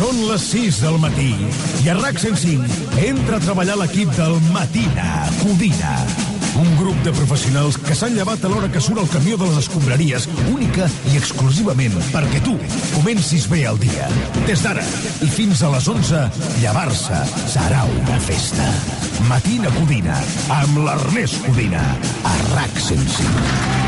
Són les 6 del matí i a RAC 105 entra a treballar l'equip del Matina Codina. Un grup de professionals que s'han llevat a l'hora que surt el camió de les escombraries, única i exclusivament perquè tu comencis bé el dia. Des d'ara i fins a les 11, llevar-se serà una festa. Matina Codina, amb l'Ernest Codina, a RAC 105.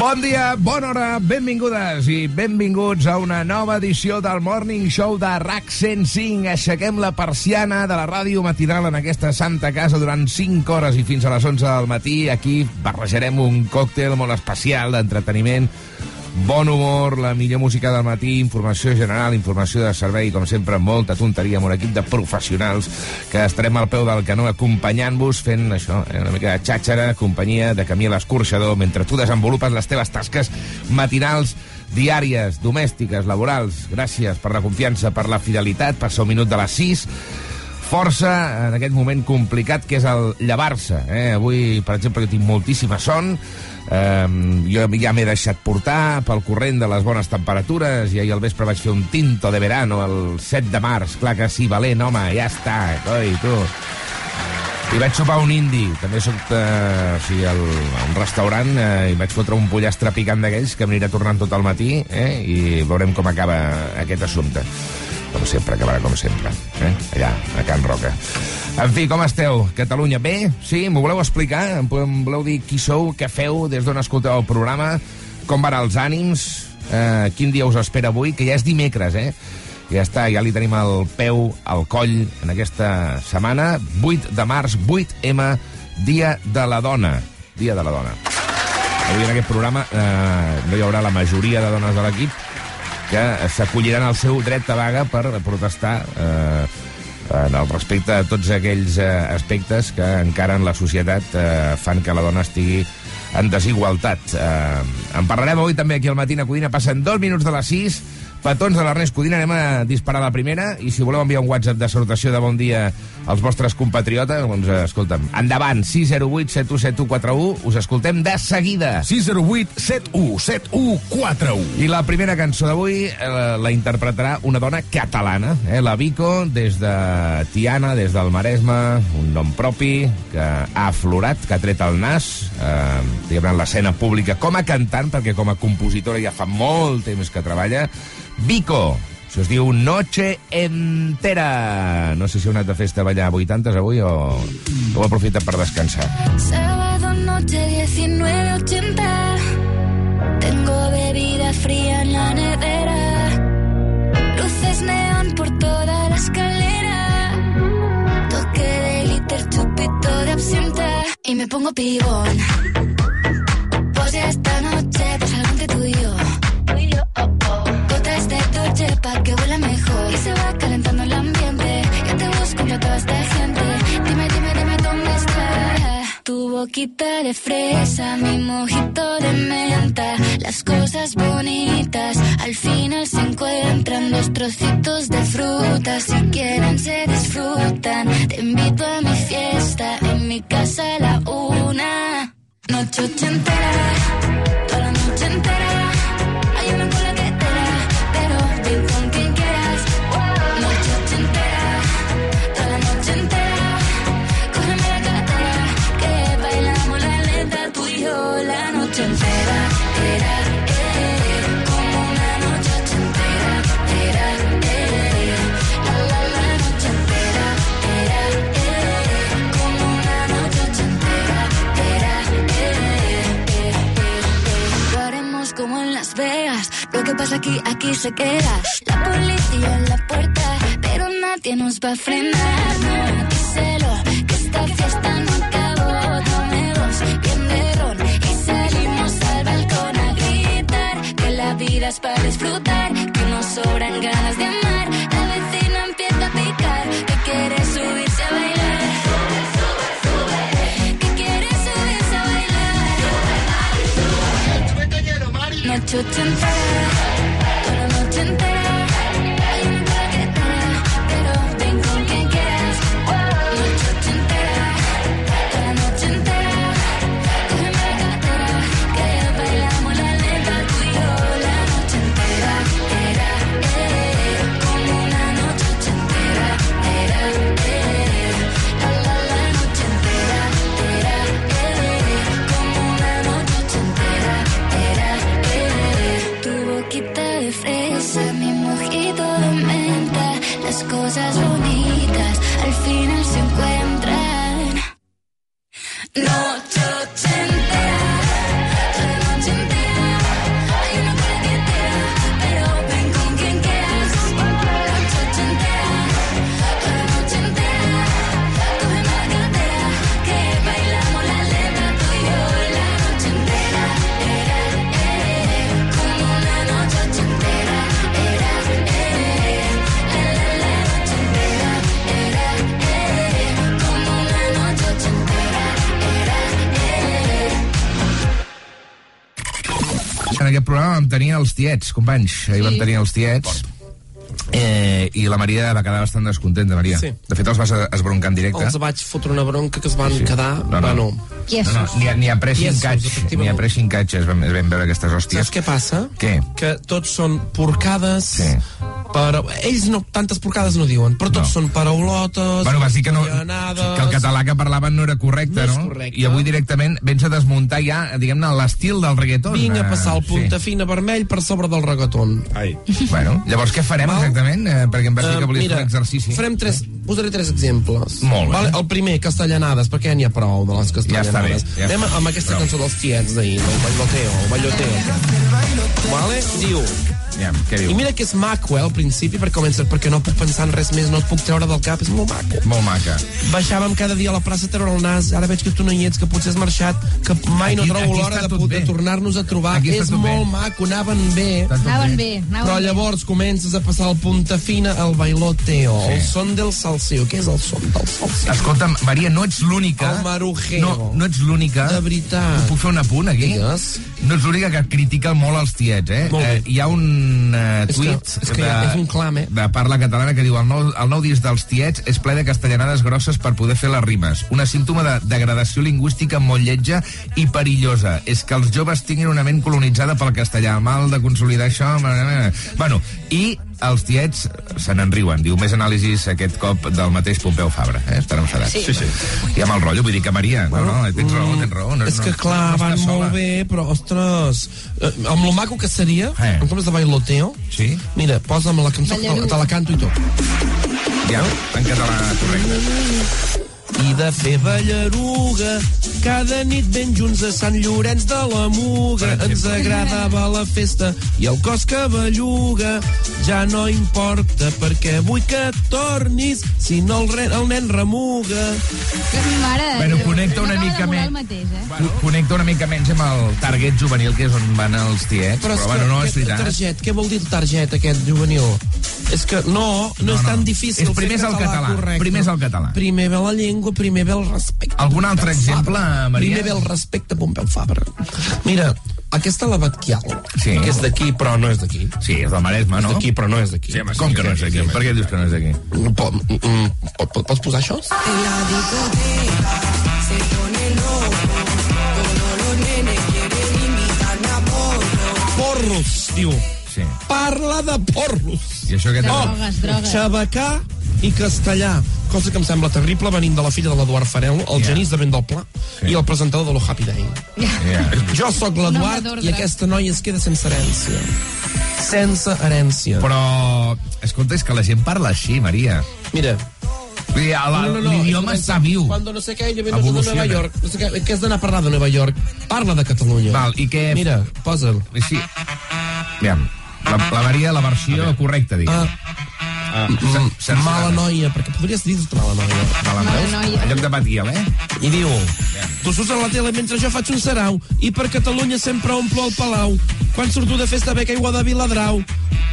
Bon dia, bona hora, benvingudes i benvinguts a una nova edició del Morning Show de RAC 105. Aixequem la persiana de la ràdio matinal en aquesta santa casa durant 5 hores i fins a les 11 del matí. Aquí barrejarem un còctel molt especial d'entreteniment bon humor, la millor música del matí, informació general, informació de servei, com sempre, molta tonteria, amb un equip de professionals que estarem al peu del canó acompanyant-vos, fent això, eh, una mica de xàxera, companyia de camí a l'escorxador, mentre tu desenvolupes les teves tasques matinals diàries, domèstiques, laborals. Gràcies per la confiança, per la fidelitat, ser un minut de les 6 força en aquest moment complicat que és el llevar-se. Eh? Avui, per exemple, jo tinc moltíssima son, eh, jo ja m'he deixat portar pel corrent de les bones temperatures i ahir al vespre vaig fer un tinto de verano el 7 de març. Clar que sí, valent, home, ja està, coi, tu. I vaig sopar un indi. També soc eh, o sigui, al, a un restaurant eh, i vaig fotre un pollastre picant d'aquells que m'anirà tornant tot el matí eh, i veurem com acaba aquest assumpte. Com sempre, acabarà com sempre. Eh? Allà, a Can Roca. En fi, com esteu? Catalunya, bé? Sí? M'ho voleu explicar? Em voleu dir qui sou, què feu, des d'on escolteu el programa, com van els ànims, eh, quin dia us espera avui, que ja és dimecres, eh? Ja està, ja li tenim el peu al coll en aquesta setmana. 8 de març, 8M, Dia de la Dona. Dia de la Dona. Avui en aquest programa eh, no hi haurà la majoria de dones de l'equip que s'acolliran al seu dret de vaga per protestar eh, en el respecte a tots aquells eh, aspectes que encara en la societat eh, fan que la dona estigui en desigualtat. Eh, en parlarem avui també aquí al matí a Codina. Passen dos minuts de les 6 petons de l'Ernest Codina, anem a disparar la primera, i si voleu enviar un WhatsApp de salutació de bon dia als vostres compatriotes, doncs, escolta'm, endavant, 608 717141, us escoltem de seguida. 608 717141. I la primera cançó d'avui eh, la interpretarà una dona catalana, eh, la Vico, des de Tiana, des del Maresme, un nom propi que ha aflorat, que ha tret el nas, eh, diguem en l'escena pública com a cantant, perquè com a compositora ja fa molt temps que treballa, Vico. Això es diu Noche Entera. No sé si heu anat de festa a ballar a 80 avui o heu aprofitat per descansar. Sábado noche 19.80 Tengo bebida fría en la nevera Luces neón por toda la escalera Toque de liter, chupito de absenta Y me pongo pibón Pues ya esta pa' que huela mejor. Y se va calentando el ambiente. Yo te busco entre toda esta gente. Dime, dime, dime dónde está. Tu boquita de fresa, mi mojito de menta. Las cosas bonitas al final se encuentran. Los trocitos de fruta si quieren se disfrutan. Te invito a mi fiesta, en mi casa a la una. Noche ochentera, toda la noche entera que pasa aquí, aquí se queda. La policía en la puerta Pero nadie nos va a frenar. No, díselo Que esta fiesta no acabó. Dame dos, bien de ron Y salimos al balcón a gritar Que la vida es para disfrutar Que nos sobran ganas de amar Noche ochentera, toda la noche entera. No. Tenir els tiets, companys. Ahir Sí. vam tenir els tiets. Eh, I la Maria va quedar bastant descontenta, Maria. Sí. De fet, els vas esbroncar en directe. Els vaig fotre una bronca que es van Sí. quedar... No, no. Bueno, Iesus. No, no, ni, a- ni a pres Iesus, cincatx, efectivament. ni a pres cincatx es es vam veure aquestes hòsties. saps què passa? Què? Que tots són porcades... Sí. Per... Ells no, tantes porcades no diuen, però tots No. són paraulotes, Bueno, vas dir que, no, que el català que parlaven no era correcte, No no? correcte. I avui directament vens a desmuntar ja, diguem-ne, l'estil del reggaeton. Vinc a Eh, passar el punta Sí. fina vermell per sobre del reggaeton. Ai. Bueno, llavors què farem Val. exactament? Eh, perquè em vas dir Eh, que volies mira, fer un exercici. Farem tres, posaré tres exemples. Molt bé. Vale? El primer, castellanades, perquè ja n'hi ha prou de les castellanades. Ja està bé, ja Anem amb aquesta Prou. cançó dels tiets d'ahir, el balloteo, el balloteo. Vale? Diu, Què diu? i mira que és maco, eh, al principi, perquè comença, perquè no puc pensar en res més, no et puc treure del cap, és molt maco. Molt maca. Baixàvem cada dia a la plaça a treure el nas, ara veig que tu no hi ets, que potser has marxat, que mai no Aquí- trobo aquí l'hora de, de tornar-nos a trobar. Aquí És molt bé. maco, anaven bé. Anaven bé, anaven Però bé. llavors comences a passar el punta fina al bailoteo, Sí. el son del salseo. Què és el son del salseo? Escolta'm, Maria, no ets l'única... El marujeo. No, no ets l'única... De veritat. Puc fer un apunt aquí? Digues. No ets l'única que critica molt els tiets, eh? Molt bé. eh hi ha un eh, És que- tuit és que ja és un clam, eh? de parla catalana que diu el nou, el nou disc dels tiets és ple de castellanades grosses per poder fer les rimes. Una símptoma de degradació lingüística molt lletja i perillosa. És que els joves tinguin una ment colonitzada pel castellà. Mal de consolidar això... Bueno, i els tiets se n'enriuen. Diu, més anàlisis aquest cop del mateix Pompeu Fabra. Eh? Estarem serats. Sí. Sí, sí. I amb el rotllo, vull dir que Maria, no, no, tens raó, tens raó. No, és no, que clar, no van sola. molt bé, però, ostres, eh, amb lo maco que seria, Eh. en comptes de bailoteo, Sí? mira, posa'm la cançó, te, te la canto i tot. Ja, en català correcte. I de fer ballaruga cada nit ben junts a Sant Llorenç de la Muga. Ens agradava la festa i el cos que belluga. Ja no importa perquè vull que tornis si no el, re, el nen remuga. Mare de Bueno, connecta una mica més. Mateix, eh? Co- Connecta una mica menys amb el target juvenil, que és on van els tiets. Però, és bueno, no, és que, veritat. target, què vol dir el target aquest juvenil? És que no, no, No, és no. tan difícil És primer és el català, correcte. primer és el català. Primer ve la llengua, primer ve el respecte. Algun altre Pompeu exemple, Fabra. Maria? Primer ve el respecte a Pompeu Fabra. Mira, aquesta la Batquial, Sí. que és d'aquí però no és d'aquí. Sí, és del Maresme, no? És d'aquí però no és d'aquí. Sí, home, Com que no és d'aquí? Per què dius que no és d'aquí? Po- mm, mm, pot- Pots posar això? En la discoteca se pone loco. Todos los nenes quieren invitarme a porro. Porros, diu. Sí. Parla de porros. I això què té? Drogues, drogues. Xabacà i castellà. Cosa que em sembla terrible venint de la filla de l'Eduard Farel, el Ja. genís de vent del Pla, Sí. i el presentador de lo Happy Day. Ja. Jo sóc l'Eduard i aquesta noia es queda sense herència. Sense herència. Però, escolta, és que la gent parla així, Maria. Mira, la- no, no, no, l'idioma està viu. Cuando no sé què, ella ve de. Nova York. No sé què, què has d'anar a parlar de Nova York? Parla de Catalunya. Val, i què... Mira, posa'l. Sí. Aviam, la, la Maria, la versió correcta, diguem. Ah, Ah, mm, sense- mala noia, perquè podries dir mala noia. Mala Mala noia. En lloc de Batiel, eh? I diu, tu surts a la tele mentre jo faig un sarau i per Catalunya sempre omplo el Palau. Quan surto de festa bec aigua de Viladrau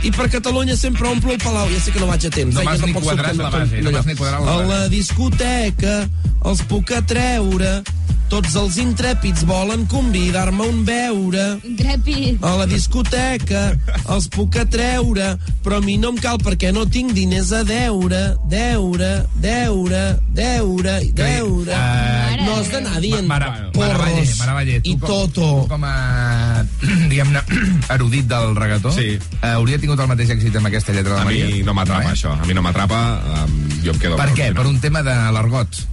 i per Catalunya sempre omplo el Palau. Ja sé que no vaig a temps. No eh, m'has jo ni quadrat la base, no allò. m'has ni quadrat la A base. la discoteca els puc atreure, tots els intrèpids volen convidar-me a un beure. Intrèpid. A la discoteca els puc atreure, però a mi no em cal perquè no tinc diners a deure, deure, deure, deure, i deure. Eh, no has d'anar dient Mara, Maravaller, porros Maravaller, tu i com, toto. tu com a, diguem-ne, erudit del regató, Sí. eh, hauria tingut el mateix èxit amb aquesta lletra de a Maria? mi no m'atrapa, eh? això. A mi no m'atrapa, um, jo em quedo... Per què? Per un tema de l'argot?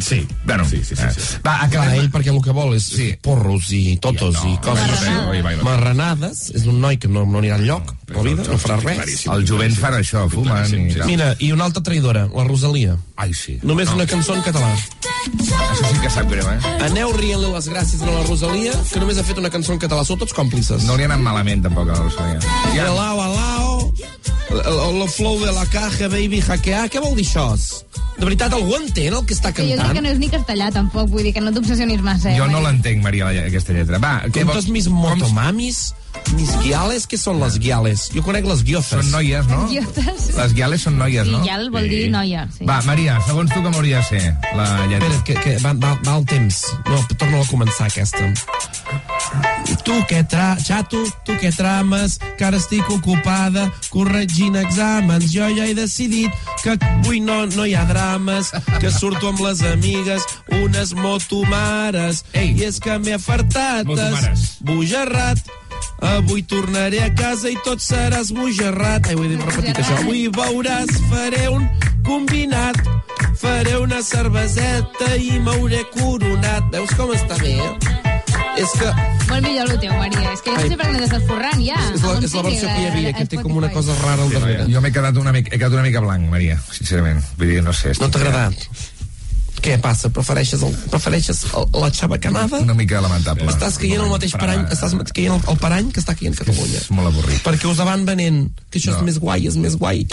Sí, Bueno, sí, sí, sí. eh, sí. Va, Clar, acabem. ell perquè el que vol és Sí. porros i totos No, i coses bailoteo. Marranades, és un noi que no, no anirà enlloc, la vida, no farà res. El jovent fan això, fumen i sí. tal. Mira, i una altra traïdora, la Rosalia. Ai, sí. Només una cançó en català. Això sí que sap greu, eh? Aneu rient-li les gràcies a la Rosalia, que només ha fet una cançó en català. Sou tots còmplices. No li ha anat malament, tampoc, a la Rosalia. Ja. Alao, el, el flow de la caja, baby, hackear, què vol dir això? De veritat, algú entén el que està Que jo crec que no és ni castellà, tampoc. Vull dir que no t'obsessionis massa. Eh, Jo no l'entenc, Maria, la- aquesta lletra. Va, què Con tots mis motomamis, Mis guiales, què són les guiales? Jo conec les guiofes. Són noies, no? Les guiales són noies, Sí, no? guial vol dir noia, sí. Va, Maria, segons tu com hauria de ser la lletra? Espera, que, que va, va, va el temps. No, torno a començar aquesta. Tu què tra... Xato, tu què trames? Que ara estic ocupada corregint exàmens. Jo ja he decidit que avui no, no hi ha drames, que surto amb les amigues, unes motomares. Ei. I és que m'he afartat, bojarrat. Avui tornaré a casa i tot serà esbojarrat. Ai, ho he dit repetit, això. Avui veuràs, faré un combinat. Faré una cerveseta i m'hauré coronat. Veus com està bé? És que Molt millor el teu, Maria. És que jo no sé per què no t'estàs forrant, ja. és la, és la versió que hi havia, que té com una cosa rara al darrere. Jo m'he quedat, una mica, he quedat una mica blanc, Maria, sincerament. Vull dir, no sé. No t'ha agradat? Què passa? Prefereixes, el, prefereixes el, la xabacanada? Una mica lamentable. Estàs caient el mateix parany, estàs caient el, el parany que està caient Catalunya. És molt avorrit. Perquè us van venent que això No. és més guai, és més guai.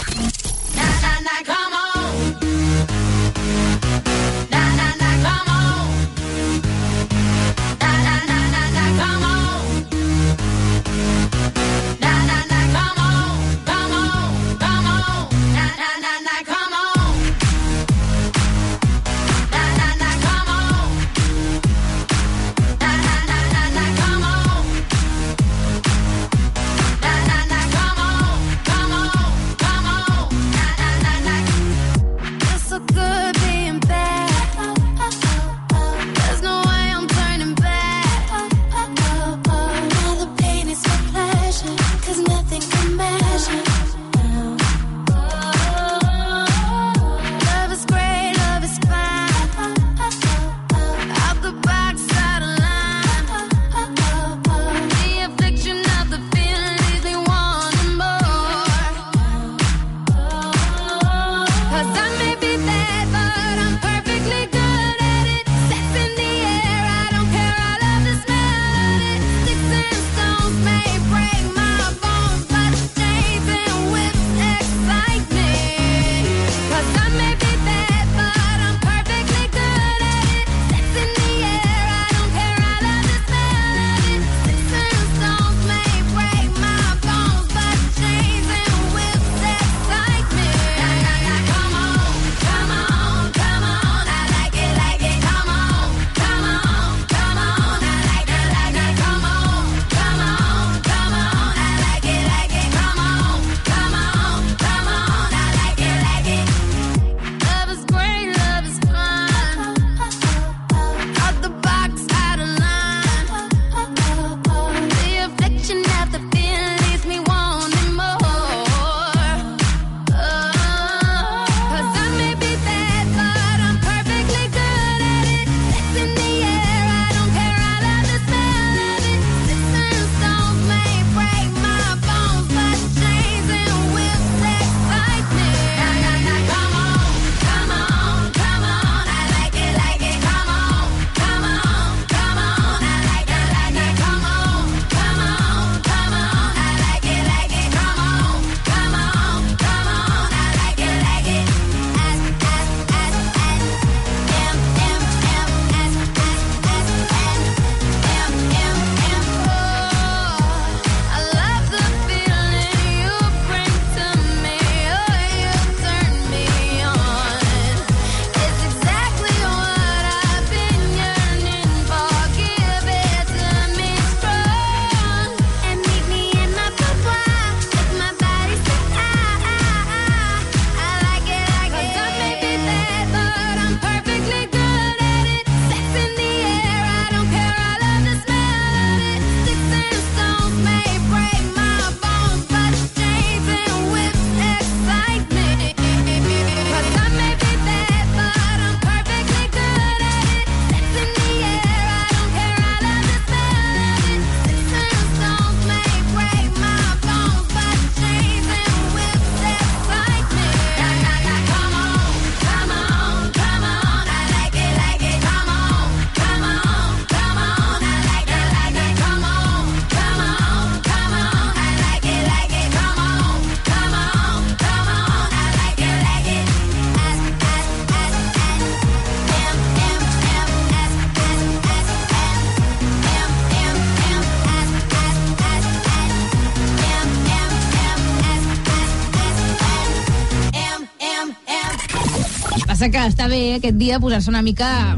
Passa que està bé aquest dia posar-se una mica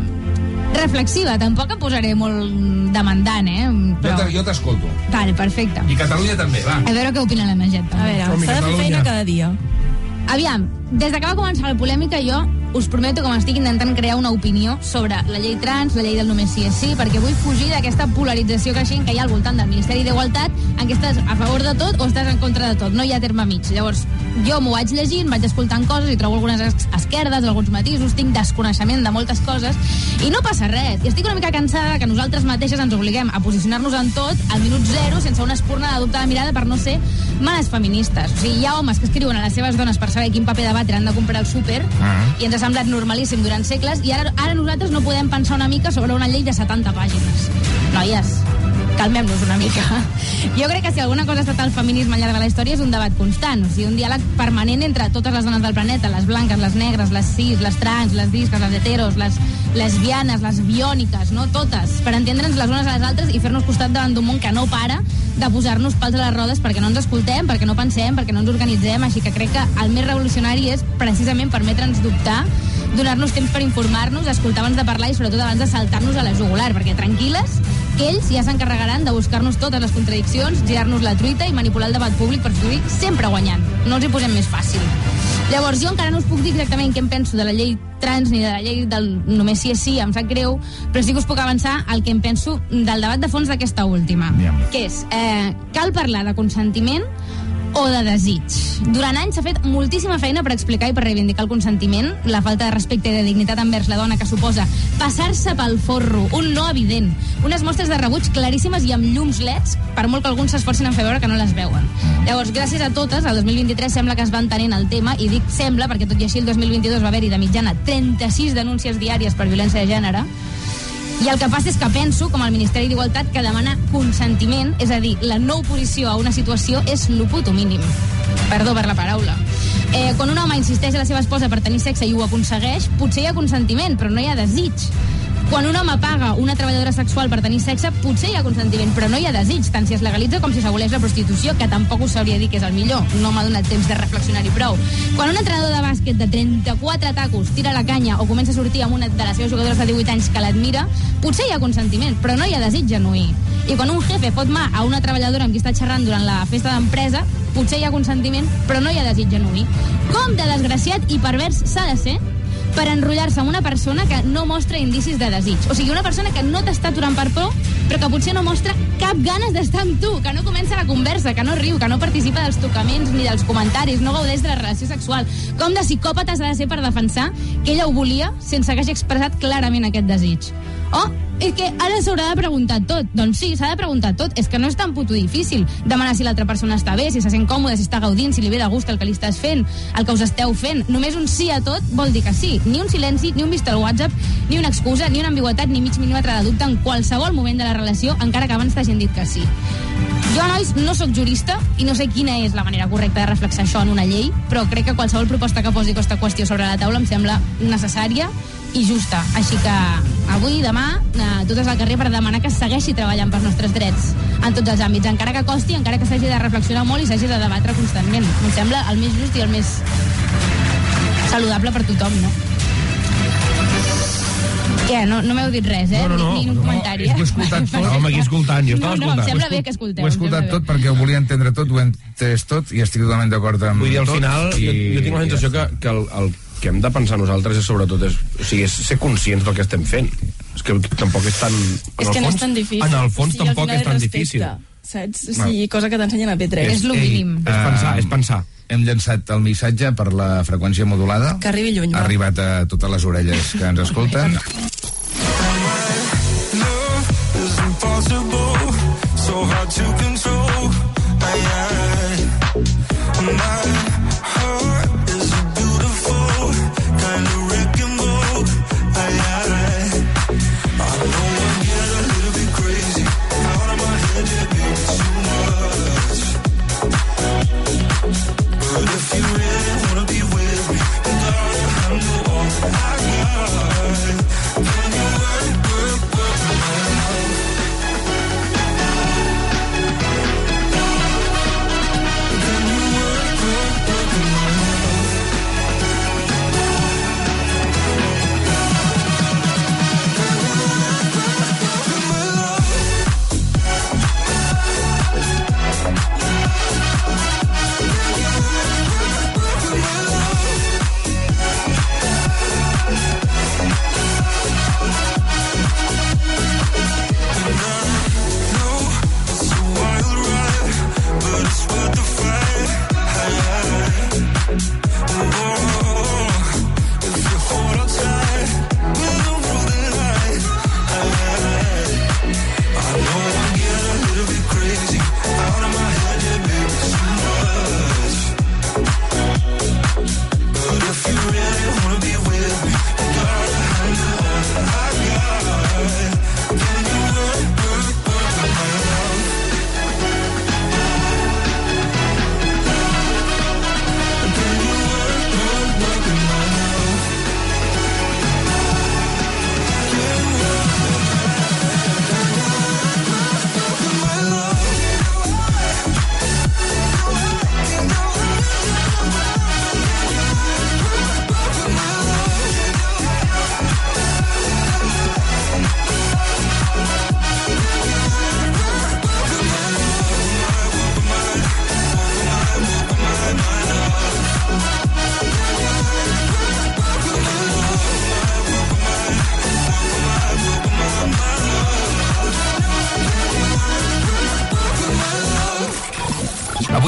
reflexiva. Tampoc em posaré molt demandant, eh? Jo Però... te- Jo t'escolto. Vale, perfecte. I Catalunya també, va. A veure què opina la Mageta. A veure, s'ha de fer feina cada dia. Aviam, des de que va començar la polèmica jo us prometo que m'estic intentant crear una opinió sobre la llei trans, la llei del només sí és sí, perquè vull fugir d'aquesta polarització creixent que hi ha al voltant del Ministeri d'Igualtat en què estàs a favor de tot o estàs en contra de tot. No hi ha terme mig. Llavors, jo m'ho vaig llegint, vaig escoltant coses i trobo algunes es- esquerdes, alguns matisos, tinc desconeixement de moltes coses i no passa res. I estic una mica cansada que nosaltres mateixes ens obliguem a posicionar-nos en tot al minut zero sense una espurna de dubte de mirada per no ser males feministes. O sigui, hi ha homes que escriuen a les seves dones per saber quin paper de batre han de comprar al súper Ah. i ens ha semblat normalíssim durant segles i ara, ara nosaltres no podem pensar una mica sobre una llei de 70 pàgines. Noies, calmem-nos una mica. Jo crec que si alguna cosa ha estat el feminisme al llarg de la història és un debat constant, o sigui, un diàleg permanent entre totes les dones del planeta, les blanques, les negres, les cis, les trans, les disques, les heteros, les lesbianes, les biòniques, no? Totes, per entendre'ns les unes a les altres i fer-nos costat davant d'un món que no para de posar-nos pals a les rodes perquè no ens escoltem, perquè no pensem, perquè no ens organitzem, així que crec que el més revolucionari és precisament permetre'ns dubtar donar-nos temps per informar-nos, escoltar abans de parlar i sobretot abans de saltar-nos a la jugular, perquè tranquil·les, ells ja s'encarregaran de buscar-nos totes les contradiccions, girar-nos la truita i manipular el debat públic per sortir sempre guanyant. No els hi posem més fàcil. Llavors, jo encara no us puc dir exactament què em penso de la llei trans ni de la llei del només sí és sí, em sap greu, però sí que us puc avançar el que em penso del debat de fons d'aquesta última, Aviam. que és, eh, cal parlar de consentiment o de desig. Durant anys s'ha fet moltíssima feina per explicar i per reivindicar el consentiment, la falta de respecte i de dignitat envers la dona que suposa passar-se pel forro, un no evident, unes mostres de rebuig claríssimes i amb llums leds, per molt que alguns s'esforcin en fer veure que no les veuen. Llavors, gràcies a totes, el 2023 sembla que es va entenent el tema, i dic sembla perquè tot i així el 2022 va haver-hi de mitjana 36 denúncies diàries per violència de gènere, i el que passa és que penso, com el Ministeri d'Igualtat, que demana consentiment, és a dir, la no oposició a una situació és lo puto mínim. Perdó per la paraula. Eh, quan un home insisteix a la seva esposa per tenir sexe i ho aconsegueix, potser hi ha consentiment, però no hi ha desig. Quan un home paga una treballadora sexual per tenir sexe, potser hi ha consentiment, però no hi ha desig, tant si es legalitza com si s'aboleix la prostitució, que tampoc us sabria dir que és el millor. No m'ha donat temps de reflexionar-hi prou. Quan un entrenador de bàsquet de 34 tacos tira la canya o comença a sortir amb una de les seves jugadores de 18 anys que l'admira, potser hi ha consentiment, però no hi ha desig genuí. I quan un jefe fot mà a una treballadora amb qui està xerrant durant la festa d'empresa, potser hi ha consentiment, però no hi ha desig genuí. Com de desgraciat i pervers s'ha de ser per enrotllar-se amb una persona que no mostra indicis de desig. O sigui, una persona que no t'està aturant per por, però que potser no mostra cap ganes d'estar amb tu, que no comença la conversa, que no riu, que no participa dels tocaments ni dels comentaris, no gaudeix de la relació sexual. Com de psicòpates ha de ser per defensar que ella ho volia sense que hagi expressat clarament aquest desig. Oh, és que ara s'haurà de preguntar tot. Doncs sí, s'ha de preguntar tot. És que no és tan puto difícil demanar si l'altra persona està bé, si se sent còmode, si està gaudint, si li ve de gust el que li estàs fent, el que us esteu fent. Només un sí a tot vol dir que sí. Ni un silenci, ni un vist al WhatsApp, ni una excusa, ni una ambigüetat, ni mig mil·límetre de dubte en qualsevol moment de la relació, encara que abans t'hagin dit que sí. Jo, nois, no sóc jurista i no sé quina és la manera correcta de reflexar això en una llei, però crec que qualsevol proposta que posi aquesta qüestió sobre la taula em sembla necessària i justa. Així que avui, demà, eh, totes al carrer per demanar que segueixi treballant pels nostres drets en tots els àmbits, encara que costi, encara que s'hagi de reflexionar molt i s'hagi de debatre constantment. Em sembla el més just i el més saludable per tothom, no? Què? No, no m'heu dit res, eh? No, no, no. Ni, ni un No, comentari, eh? ho he escoltat tot. Home, aquí escoltant, jo No, no, em escoltant. sembla bé que escolteu. Ho he em escoltat bé. tot perquè ho volia entendre tot, ho he entès tot i estic totalment d'acord amb Vull dir, al tot. final, i... jo, jo tinc la sensació que, que el, el que hem de pensar nosaltres és sobretot és, o sigui, és ser conscients del que estem fent. És que tampoc és tan... És que no fons, és tan difícil. En el fons O sigui, al tampoc és tan respecte, difícil. Saps? O sigui, cosa que t'ensenyen a P3. És lo Ei, mínim. És pensar, és pensar. Hem llançat el missatge per la freqüència modulada. Que arribi lluny, Ha arribat a totes les orelles que ens escolten.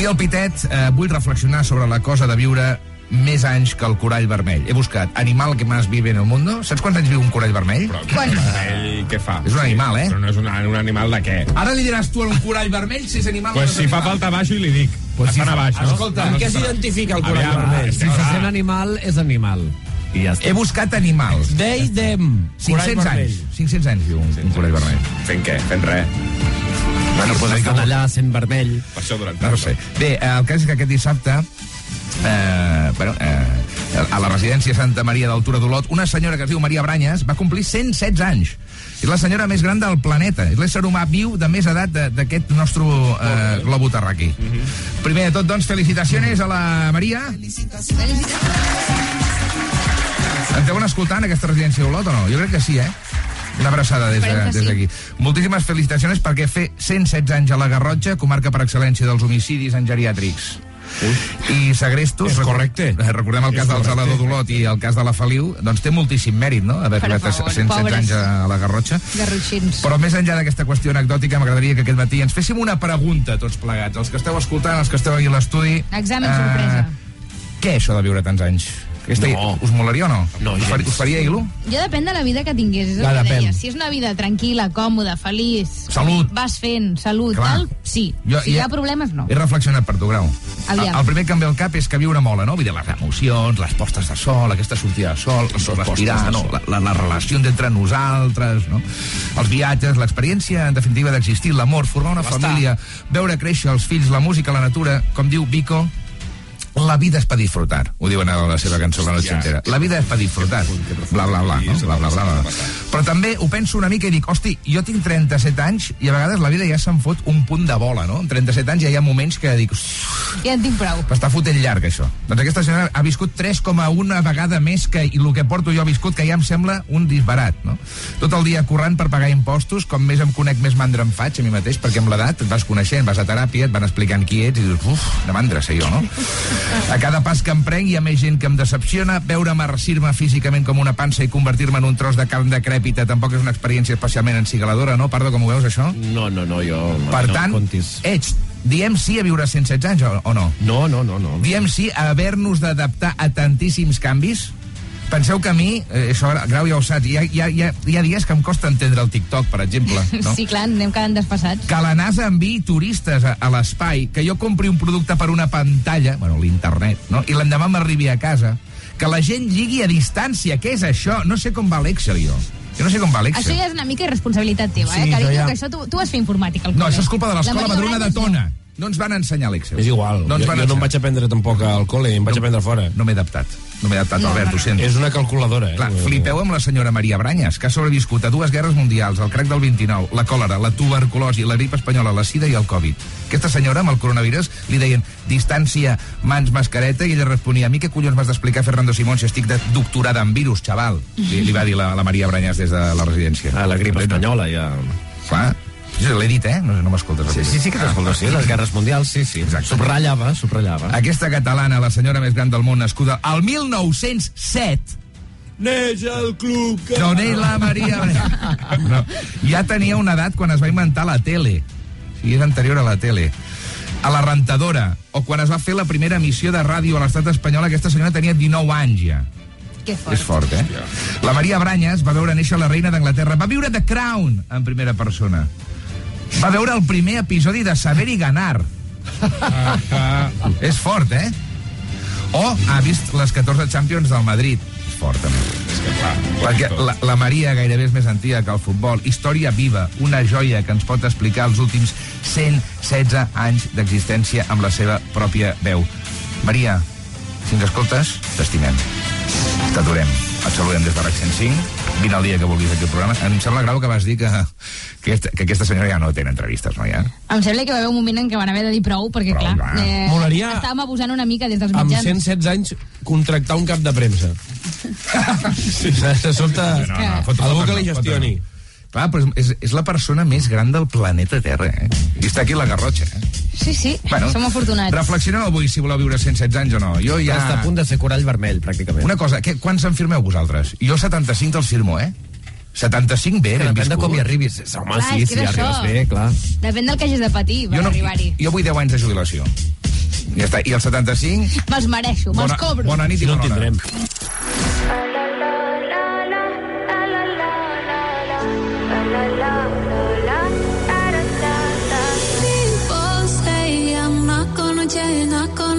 Al Pitet eh, vull reflexionar sobre la cosa de viure més anys que el corall vermell. He buscat animal que més vive en el mundo. Saps quants anys viu un corall vermell? Però, Quan? Ell, què fa? És un animal, eh? Però no és un, un animal de què? Ara li diràs tu a un corall vermell si és animal Pues o no si fa falta baixo i li dic. Pues si fa- a baix, no? escolta, No, Amb no què s'identifica el corall Aviam, vermell? és Si que se sent animal, és animal. I ja està. He buscat animals. They, them. Corall 500 vermell. anys. 500 anys viu un, un corall vermell. Fent què? Fent res. Bueno, pues estan allà sent vermell. Per això durant No ho sé. Bé, eh, el cas és que aquest dissabte eh, bueno, eh, a la residència Santa Maria d'Altura d'Olot, una senyora que es diu Maria Branyes va complir 116 anys. És la senyora més gran del planeta. És l'ésser humà viu de més edat de- d'aquest nostre eh, globo terraqui. Primer de tot, doncs, felicitacions a la Maria. Ens deuen escoltar en aquesta residència d'Olot o no? Jo crec que sí, eh? Una abraçada des de- que des sí. d'aquí. Moltíssimes felicitacions perquè fer 116 anys a la Garrotxa, comarca per excel·lència dels homicidis en geriàtrics. I segrestos... És correcte. Eh, Recordem el cas del. Salador d'Olot i el cas de la Feliu, doncs té moltíssim mèrit, no?, haver arribat a favor, 116 pobres. anys a la Garrotxa. Garrotxins. Però més enllà d'aquesta qüestió anecdòtica, m'agradaria que aquest matí ens féssim una pregunta tots plegats, els que esteu escoltant, els que esteu aquí a l'estudi. Examen sorpresa. Què és això de viure tants anys? Aquesta, No. Us molaria o no? No, us, far, gens. us faria il·lu? Jo depèn de la vida que tingués, és que depèn. deia. Si és una vida tranquil·la, còmoda, feliç... Salut. Vas fent, salut, Clar. tal, sí. si hi ha problemes, no. He reflexionat per tu, Grau. Aviam. El, el primer que em ve al cap és que viure mola, no? Vull dir, les emocions, les postes de sol, aquesta sortida de sol, el respirar, no? La, la, les relacions entre nosaltres, no? Els viatges, l'experiència, en definitiva, d'existir, l'amor, formar una família, veure créixer els fills, la música, la natura, com diu Vico, la vida és per disfrutar, ho diuen a la seva cançó La noche entera. La vida és per disfrutar, bla, bla, bla, no? bla, bla, bla, bla. Però també ho penso una mica i dic, hosti, jo tinc 37 anys i a vegades la vida ja se'm fot un punt de bola, no? Amb 37 anys ja hi ha moments que dic, Ja en tinc prou. està fotent llarg, això. Doncs aquesta senyora ha viscut 3,1 vegada més que i el que porto jo ha viscut, que ja em sembla un disbarat, no? Tot el dia corrent per pagar impostos, com més em conec, més mandra em faig a mi mateix, perquè amb l'edat et vas coneixent, vas a teràpia, et van explicant qui ets, i dius, uf, de mandra ser jo, no? A cada pas que em prenc hi ha més gent que em decepciona, veure marcir-me físicament com una pansa i convertir-me en un tros de carn decrèpita tampoc és una experiència especialment encigaladora, no? Pardo, com ho veus, això? No, no, no, jo... Per no tant, Comptis. ets, diem sí a viure 116 anys o, o no? No, no, no, no. Diem sí a haver-nos d'adaptar a tantíssims canvis? Penseu que a mi, eh, això ara, Grau ja ho saps, hi ha, hi, ha, hi, ha, hi ha dies que em costa entendre el TikTok, per exemple. No? Sí, clar, anem quedant despassats. Que la NASA enviï turistes a, a l'espai, que jo compri un producte per una pantalla, bueno, l'internet, no? i l'endemà m'arribi a casa, que la gent lligui a distància, què és això? No sé com va l'Excel, jo. Jo no sé com va Això l'Excel. ja és una mica irresponsabilitat teva, Sí, eh, carinyo, això ja- que això tu, tu vas fer informàtica al No, col·le. això és culpa de l'escola Madrona de no. Tona. No ens van ensenyar l'Excel. És igual. No ens jo, van jo no em vaig aprendre tampoc al col·le, em vaig aprendre fora. No m'he adaptat. No m'he adaptat, No, Albert, no, no. ho sento. És una calculadora, eh? Clar, flipeu amb la senyora Maria Branyes, que ha sobreviscut a dues guerres mundials, el crac del 29, la còlera, la tuberculosi, la grip espanyola, la sida i el Covid. Aquesta senyora, amb el coronavirus, li deien distància, mans, mascareta, i ella responia, a mi què collons m'has d'explicar, Fernando Simón, si estic de doctorada en virus, xaval? Li, li va dir la, la Maria Branyes des de la residència. Ah, la grip espanyola, ja... Clar, jo l'he dit, eh? No, no m'escoltes. Sí, sí, sí que t'escolto, sí, les guerres mundials, sí, sí. Exacte. Subratllava, subratllava. Aquesta catalana, la senyora més gran del món, nascuda al 1907, Neix el club que... No, ni la Maria... No. Ja tenia una edat quan es va inventar la tele. O sigui, és anterior a la tele. A la rentadora, o quan es va fer la primera emissió de ràdio a l'estat espanyol, aquesta senyora tenia 19 anys ja. Que fort. És fort, eh? La Maria Branyes va veure néixer la reina d'Anglaterra. Va viure The Crown en primera persona. Va veure el primer episodi de Saber i Ganar. És fort, eh? O ha vist les 14 Champions del Madrid. És fort, també. És que clar, Perquè la, la Maria gairebé és més antiga que el futbol. Història viva, una joia que ens pot explicar els últims 116 anys d'existència amb la seva pròpia veu. Maria, si ens escoltes, t'estimem. T'adorem. Et saludem des de RAC 105. Vine el dia que vulguis aquí al programa. Em sembla grau que vas dir que, que, aquesta- que aquesta senyora ja no té entrevistes, no, ja? Em sembla que va haver un moment en què van haver de dir prou, perquè, Prou, clar, clar. eh, Molaria- estàvem abusant una mica des dels Amb mitjans. 116 anys, contractar un cap de premsa. sí. De sobte, No, no, foto- algú que li no, gestioni. no. Clar, però és, és la persona més gran del planeta Terra, eh? I està aquí la Garrotxa, eh? Sí, sí, som afortunats. Reflexioneu avui si voleu viure 116 anys o no. Jo Ja... Està a punt de ser corall vermell, pràcticament. Una cosa, què, quants en firmeu vosaltres? Jo 75 te'ls firmo, eh? 75 bé, Que ben depèn de viscut. com hi arribis. Home, Clar, sí, si és arribes això. bé, clar. Depèn del que hagis de patir per Jo, no, arribar-hi. jo vull 10 anys de jubilació. Ja està. I el 75? Me'ls mereixo, me'ls cobro. Bona nit i No en bona hora. tindrem.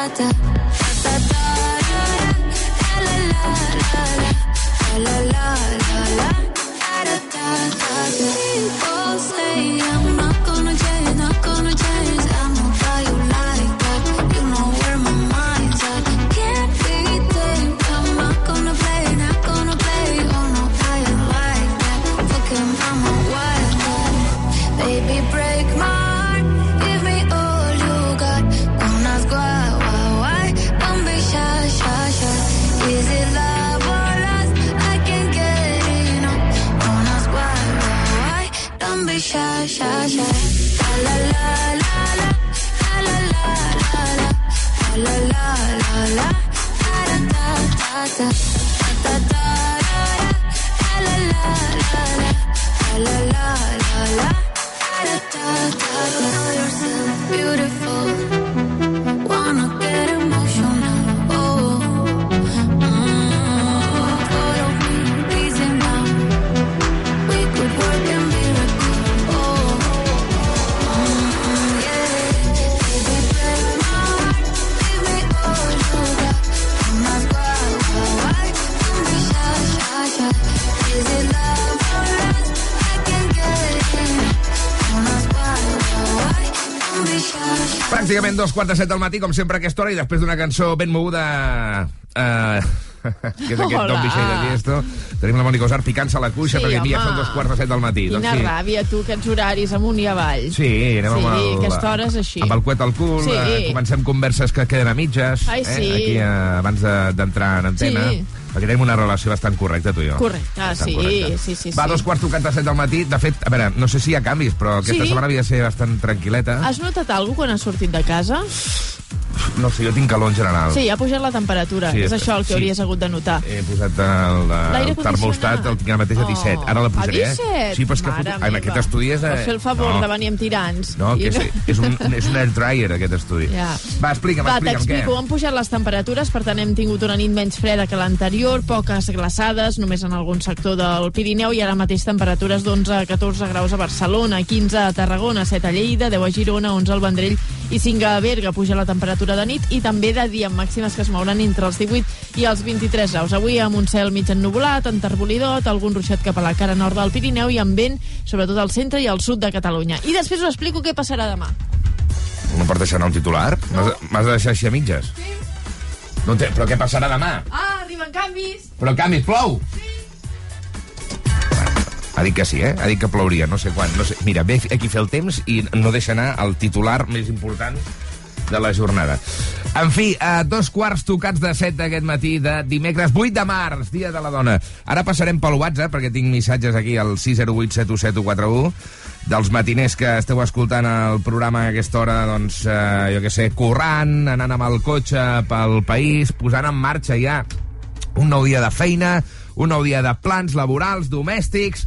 Da da shy, shy, shy. La la la la la. La la la la la. La la la da da da Dos quarts de set del matí, com sempre a aquesta hora, i després d'una cançó ben moguda... Uh, que és aquest Hola. Don Bixell de Tiesto. Tenim la Mònica Osar picant-se la cuixa Sí, perquè mira, home. són dos quarts de set del matí. Quina sí. ràbia, tu, aquests horaris amunt i avall. Sí, anem Sí, amb el... aquesta hora és així. Amb el cuet al cul, Sí. eh, comencem converses que queden a mitges, Ai, sí. eh, aquí eh, abans de- d'entrar en antena, Sí. Perquè tenim una relació bastant correcta, tu i jo. Correcte, sí, correcta. sí, sí, Va, dos quarts tocant de set del matí. De fet, a veure, no sé si hi ha canvis, però aquesta Sí. setmana havia de ser bastant tranquil·leta. Has notat alguna quan has sortit de casa? No sé, jo tinc calor en general. Sí, ha pujat la temperatura. Sí, és això el que sí. hauries hagut de notar. He posat el, L'aire el termostat, el tinc ara mateix a 17. Oh, Ara la pujaré, a 17? eh? Sí, però és que Mare en aquest estudi és... Vols fer el favor no. de venir amb tirants. No, que és, és, un, és un air dryer, aquest estudi. Ja. Va, explica'm, Va, explica'm, t'explico. Han pujat les temperatures, per tant hem tingut una nit menys freda que l'anterior, poques glaçades, només en algun sector del Pirineu, i ara mateix temperatures d'11 a 14 graus a Barcelona, 15 a Tarragona, 7 a Lleida, 10 a Girona, 11 al Vendrell i 5 a Berga. Puja la temperatura de nit i també de dia amb màximes que es mouran entre els 18 i els 23 graus. Avui amb un cel mig ennuvolat, enterbolidot, algun ruixat cap a la cara nord del Pirineu i amb vent, sobretot al centre i al sud de Catalunya. I després us explico què passarà demà. No pots deixar anar un titular? M'has m'has de deixar així a mitges? No té, però què passarà demà? Ah, arriben canvis! Però canvis, plou! Ha dit que sí, eh? Ha dit que plouria, no sé quan. No sé. Mira, ve aquí fer el temps i no deixa anar el titular més important de la jornada. En fi, a dos quarts tocats de set d'aquest matí de dimecres 8 de març, dia de la dona. Ara passarem pel WhatsApp, perquè tinc missatges aquí al 608 dels matiners que esteu escoltant el programa a aquesta hora, doncs, eh, jo què sé, corrant, anant amb el cotxe pel país, posant en marxa ja un nou dia de feina, un nou dia de plans laborals, domèstics,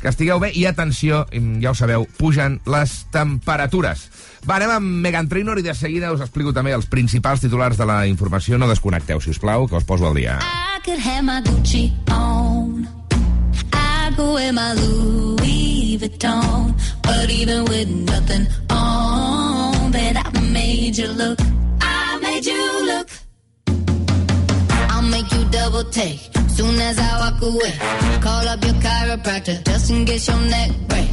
que estigueu bé i atenció, ja ho sabeu, pugen les temperatures. Va, anem amb Megan Trainor i de seguida us explico també els principals titulars de la informació. No desconnecteu, si us plau, que us poso al dia. I could have my Gucci on. I go in my Louis Vuitton. But even with nothing on, bet I made you look. I made you look. I'll make you double take soon as I walk away. Call up your chiropractor just in case your neck break.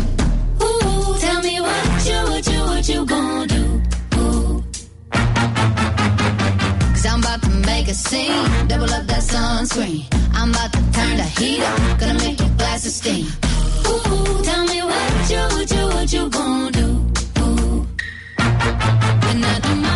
Ooh, tell me what you, what you, what you gonna do? Ooh. Cause I'm about to make a scene. Double up that sunscreen. I'm about to turn the heat up. Gonna make your glasses steam. Ooh, tell me what you, what you, what you gonna do? Ooh. When I do my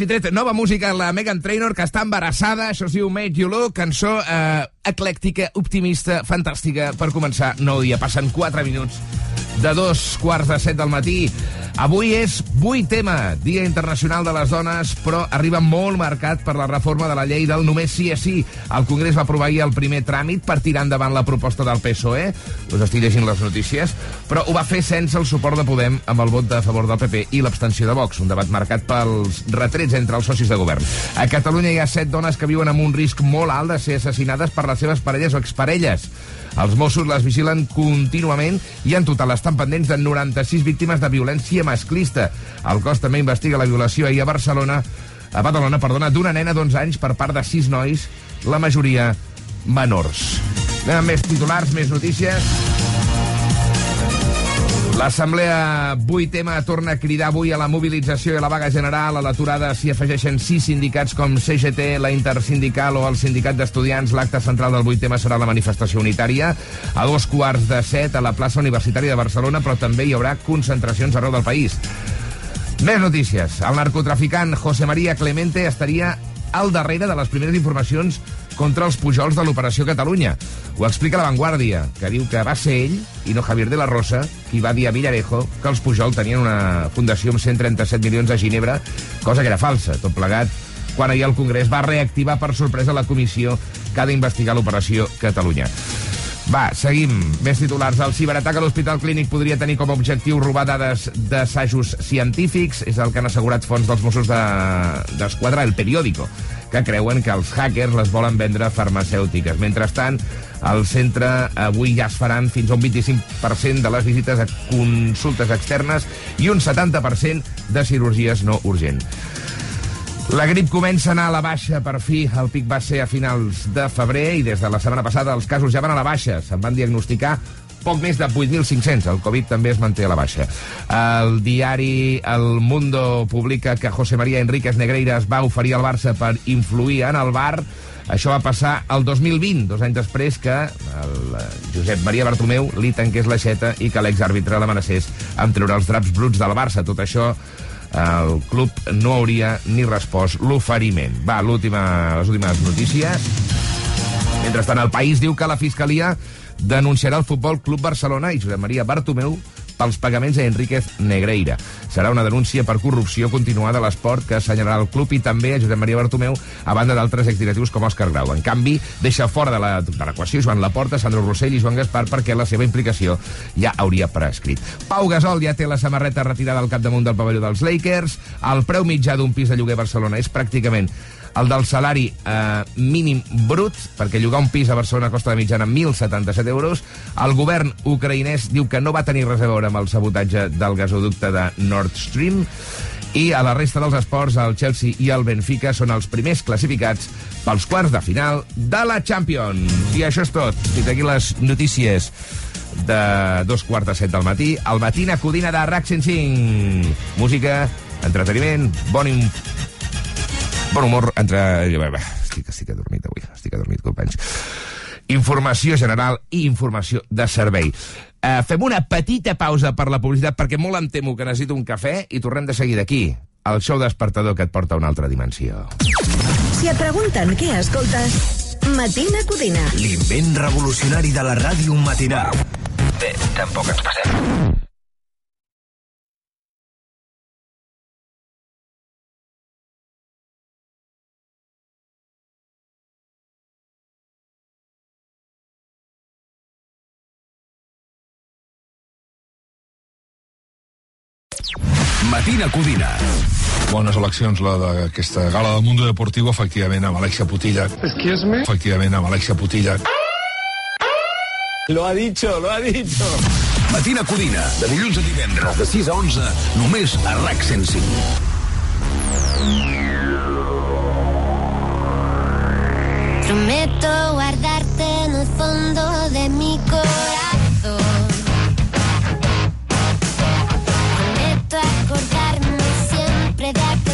quasi tret. Nova música, la Megan Trainor, que està embarassada. Això es diu Make You Look, cançó eh, eclèctica, optimista, fantàstica, per començar nou dia. Passen 4 minuts de dos quarts de set del matí. Avui és 8 tema, Dia Internacional de les Dones, però arriba molt marcat per la reforma de la llei del només sí és sí. El Congrés va aprovar ahir el primer tràmit per tirar endavant la proposta del PSOE. Us estic llegint les notícies. Però ho va fer sense el suport de Podem amb el vot de favor del PP i l'abstenció de Vox, un debat marcat pels retrets entre els socis de govern. A Catalunya hi ha set dones que viuen amb un risc molt alt de ser assassinades per les seves parelles o exparelles. Els Mossos les vigilen contínuament i en total estan pendents de 96 víctimes de violència masclista. El cos també investiga la violació ahir a Barcelona a Badalona, perdona, d'una nena d'11 anys per part de sis nois, la majoria menors. Anem amb més titulars, més notícies. L'Assemblea 8M torna a cridar avui a la mobilització i a la vaga general. A l'aturada s'hi afegeixen sis sindicats com CGT, la Intersindical o el Sindicat d'Estudiants. L'acte central del 8M serà la manifestació unitària a dos quarts de set a la plaça Universitària de Barcelona, però també hi haurà concentracions arreu del país. Més notícies. El narcotraficant José María Clemente estaria al darrere de les primeres informacions contra els Pujols de l'Operació Catalunya. Ho explica La Vanguardia, que diu que va ser ell, i no Javier de la Rosa, qui va dir a Villarejo que els Pujol tenien una fundació amb 137 milions a Ginebra, cosa que era falsa. Tot plegat, quan ahir el Congrés va reactivar per sorpresa la comissió que ha d'investigar l'Operació Catalunya. Va, seguim. Més titulars. El ciberatac a l'Hospital Clínic podria tenir com a objectiu robar dades d'assajos científics. És el que han assegurat fons dels Mossos d'Esquadra, de, el periòdico, que creuen que els hackers les volen vendre farmacèutiques. Mentrestant, al centre avui ja es faran fins a un 25% de les visites a consultes externes i un 70% de cirurgies no urgents. La grip comença a anar a la baixa, per fi. El pic va ser a finals de febrer i des de la setmana passada els casos ja van a la baixa. Se'n van diagnosticar poc més de 8.500. El Covid també es manté a la baixa. El diari El Mundo publica que José María Enríquez Negreira es va oferir al Barça per influir en el bar. Això va passar el 2020, dos anys després que el Josep Maria Bartomeu li tanqués l'aixeta i que l'exàrbitre l'amenacés amb treure els draps bruts del Barça. Tot això el club no hauria ni respost l'oferiment. Va, l'última, les últimes notícies. Mentrestant, el país diu que la Fiscalia denunciarà el Futbol Club Barcelona i Josep Maria Bartomeu pels pagaments a Enríquez Negreira. Serà una denúncia per corrupció continuada a l'esport que assenyalarà el club i també a Josep Maria Bartomeu a banda d'altres exdirectius com Òscar Grau. En canvi, deixa fora de l'equació Joan Laporta, Sandro Rossell i Joan Gaspar perquè la seva implicació ja hauria prescrit. Pau Gasol ja té la samarreta retirada al capdamunt del pavelló dels Lakers. El preu mitjà d'un pis de lloguer a Barcelona és pràcticament el del salari eh, mínim brut, perquè llogar un pis a Barcelona costa de mitjana 1.077 euros. El govern ucraïnès diu que no va tenir res a veure amb el sabotatge del gasoducte de Nord Stream. I a la resta dels esports, el Chelsea i el Benfica són els primers classificats pels quarts de final de la Champions. I això és tot. Fins aquí les notícies de dos quarts de set del matí. El matina codina de RAC 105. Música, entreteniment, bon. Bon humor. Entre... Estic, estic adormit avui. Estic adormit, companys. Informació general i informació de servei. Uh, fem una petita pausa per la publicitat perquè molt em temo que necessito un cafè i tornem de seguida aquí, el show despertador que et porta a una altra dimensió. Si et pregunten què escoltes, Matina Codina. L'invent revolucionari de la ràdio matinal. Bé, tampoc ens passem. Matina Codina. Bones eleccions, la d'aquesta gala del Mundo Deportivo, efectivament, amb Alexia Putilla. Excuse me? Efectivament, amb Alexia Putilla. Lo ha dicho, lo ha dicho. Matina Codina, de dilluns a divendres, de 6 a 11, només a RAC 105. Prometo guardarte en el fondo de mi corazón. that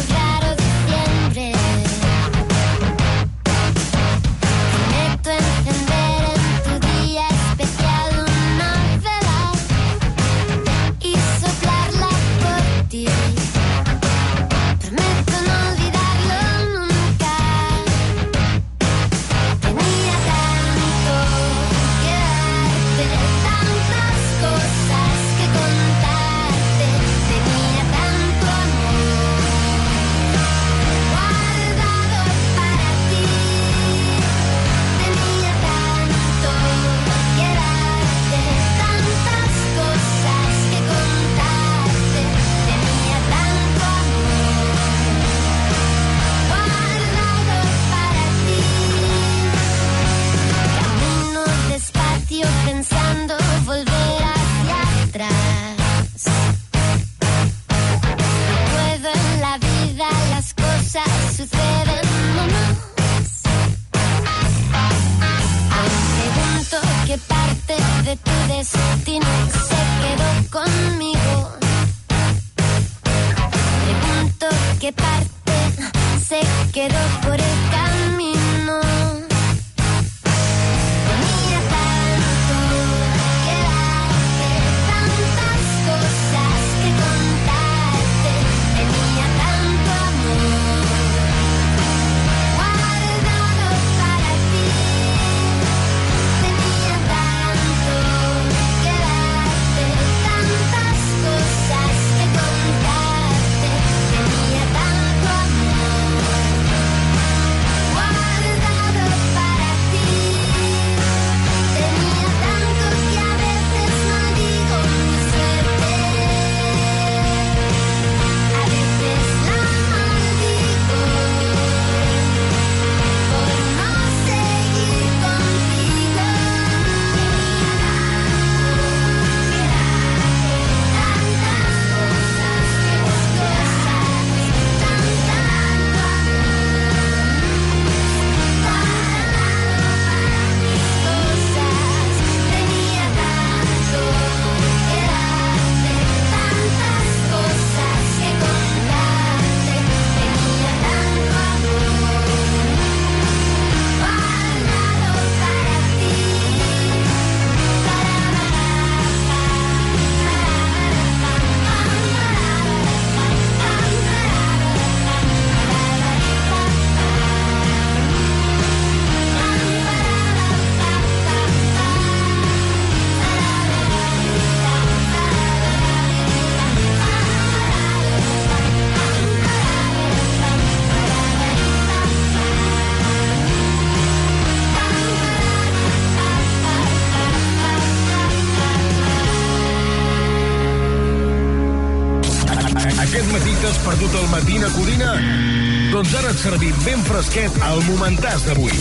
et servim ben fresquet al momentàs d'avui.